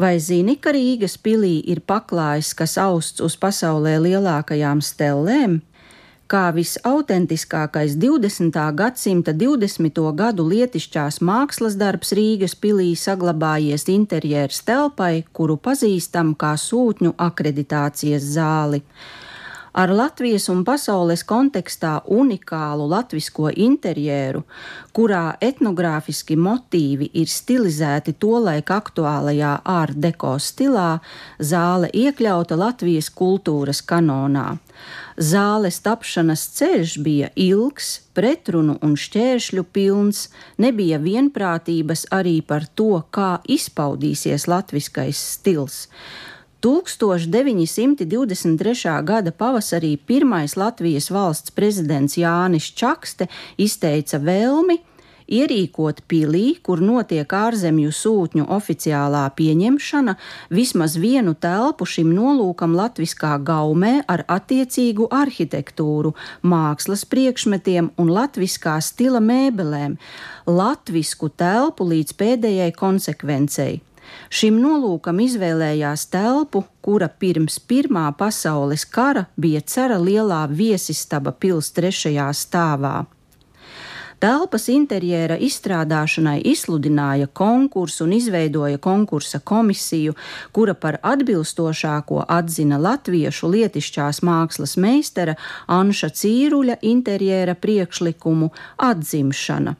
Vai zini, ka Rīgas pilī ir paklājs, kas austs uz pasaulē lielākajām stellēm? kā visautentiskākais 20. gadsimta 20. gadu lietišķās mākslas darbs Rīgas pilī saglabājies interjērs telpai, kuru pazīstam kā sūtņu akreditācijas zāli ar Latvijas un pasaules kontekstā unikālu latvisko interjeru, kurā etnogrāfiski motīvi ir stilizēti tolaik aktuālajā ārdeko stilā, zāle iekļauta Latvijas kultūras kanonā. Zāles tapšanas ceļš bija ilgs, pretrunu un šķēršļu pilns, nebija vienprātības arī par to, kā izpaudīsies latviskais stils. 1923. gada pavasarī pirmais Latvijas valsts prezidents Jānis Čakste izteica vēlmi ierīkot pilī, kur notiek ārzemju sūtņu oficiālā pieņemšana, vismaz vienu telpu šim nolūkam latviskā gaumē ar attiecīgu arhitektūru, mākslas priekšmetiem un latviskā stila mēbelēm, latvisku telpu līdz pēdējai konsekvencei. Šim nolūkam izvēlējās telpu, kura pirms Pirmā pasaules kara bija cara lielā viesistaba pils trešajā stāvā. Telpas interjera izstrādāšanai izsludināja konkursu un izveidoja konkursa komisiju, kura par atbilstošāko atzina latviešu lietišķās mākslas meistara Anša Cīruļa interjera priekšlikumu atzimšana.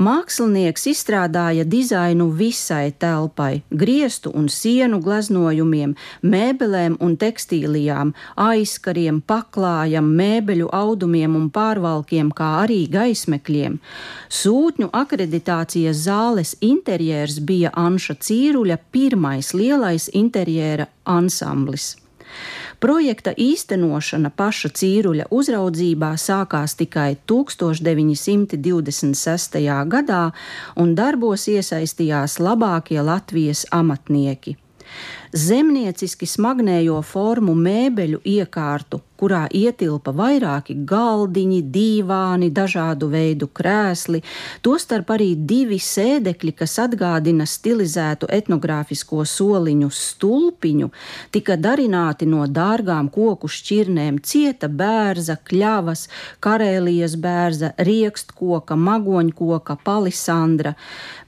Mākslinieks izstrādāja dizainu visai telpai, griestu un sienu gleznojumiem, mēbelēm un tekstīlijām, aizkariem, paklājam, mēbeļu audumiem un pārvalkiem, kā arī gaismekļiem. Sūtņu akreditācijas zāles interjers bija Anša Cīruļa pirmais lielais interjera ansamblis. Projekta īstenošana paša Cīruļa uzraudzībā sākās tikai 1926. gadā, un darbos iesaistījās labākie Latvijas amatnieki. Zemnieciski smagnējo formu mēbeļu iekārtu, kurā ietilpa vairāki galdiņi, dīvāni, dažādu veidu krēsli, tostarp arī divi sēdekļi, kas atgādina stilizētu etnogrāfisko soliņu stulpiņu, tika darināti no dārgām koku šķirnēm cieta bērza, kļavas, karēlijas bērza, riekstkoka, magoņkoka, palisandra.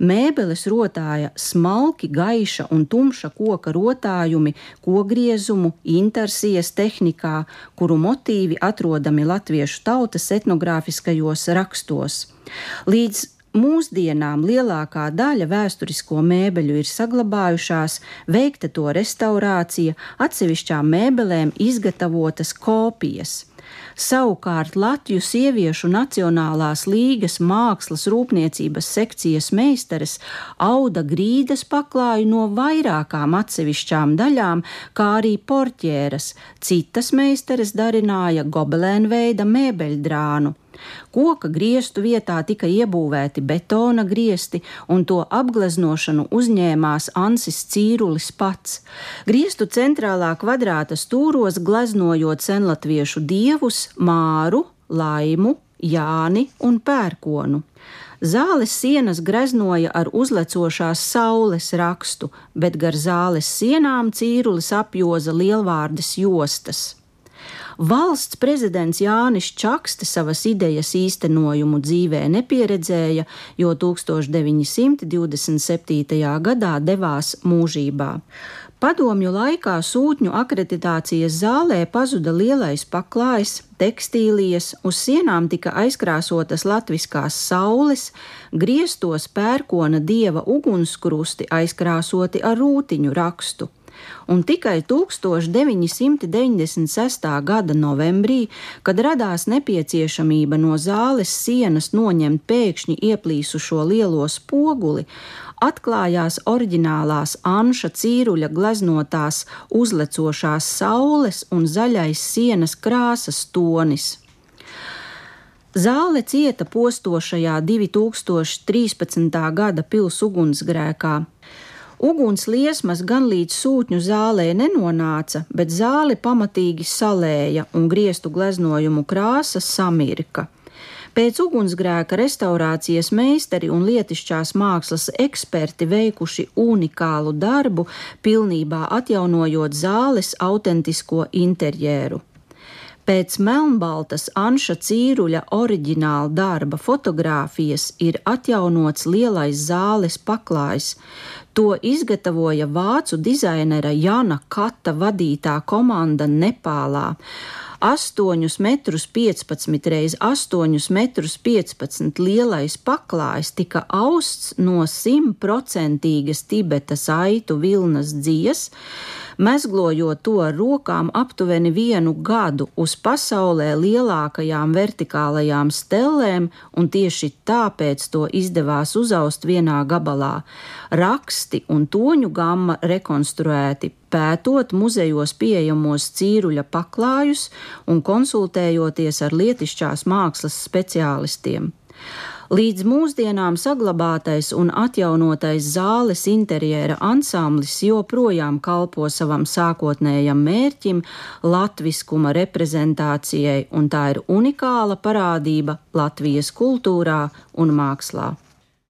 Mēbeles rotāja smalki, gaiša un tumša koka rotāja rotājumi, kogriezumu, intersijas tehnikā, kuru motīvi atrodami latviešu tautas etnogrāfiskajos rakstos. Līdz Mūsdienām lielākā daļa vēsturisko mēbeļu ir saglabājušās, veikta to restaurācija, atsevišķām mēbelēm izgatavotas kopijas. Savukārt Latviju sieviešu Nacionālās līgas mākslas rūpniecības sekcijas meistares auda grīdas paklāju no vairākām atsevišķām daļām, kā arī porķēras, citas meistares darināja gobelēnveida mēbeļdrānu. Koka griestu vietā tika iebūvēti betona griesti, un to apgleznošanu uzņēmās Ansis Cīrulis pats. Griestu centrālā kvadrāta stūros gleznojot senlatviešu dievus Māru, Laimu, Jāni un Pērkonu. Zāles sienas greznoja ar uzlecošās saules rakstu, bet gar zāles sienām cīrulis apjoza lielvārdas jostas. Valsts prezidents Jānis Čakste savas idejas īstenojumu dzīvē nepieredzēja, jo 1927. gadā devās mūžībā. Padomju laikā sūtņu akreditācijas zālē pazuda lielais paklājs, tekstīlijas, uz sienām tika aizkrāsotas latviskās saules, griestos pērkona dieva ugunskrusti aizkrāsoti ar rūtiņu rakstu un tikai 1996. gada novembrī, kad radās nepieciešamība no zāles sienas noņemt pēkšņi ieplīsušo lielo spoguli, atklājās oriģinālās Anša Cīruļa gleznotās uzlecošās saules un zaļais sienas krāsas tonis. Zāle cieta postošajā 2013. gada pilsētas ugunsgrēkā. Uguns liesmas gan līdz sūtņu zālē nenonāca, bet zāli pamatīgi salēja un griestu gleznojumu krāsa samirka. Pēc ugunsgrēka restaurācijas meistari un lietišķās mākslas eksperti veikuši unikālu darbu, pilnībā atjaunojot zāles autentisko interjeru. Pēc melnbaltas Anša Cīruļa oriģināla darba fotografijas ir atjaunots lielais zāles paklājs. To izgatavoja vācu dizainera Jana Kata vadītā komanda Nepālā. 8 metrus 15 reiz 8 metrus 15 lielais paklājs tika austs no simtprocentīgas Tibetas aitu vilnas dzies, mezglojot to ar rokām aptuveni vienu gadu uz pasaulē lielākajām vertikālajām stellēm, un tieši tāpēc to izdevās uzaust vienā gabalā. Raksti un toņu gamma rekonstruēti pētot muzejos pieejamos cīruļa paklājus un konsultējoties ar lietišķās mākslas speciālistiem. Līdz mūsdienām saglabātais un atjaunotais zāles interjera ansamblis joprojām kalpo savam sākotnējam mērķim, latviskuma reprezentācijai, un tā ir unikāla parādība Latvijas kultūrā un mākslā.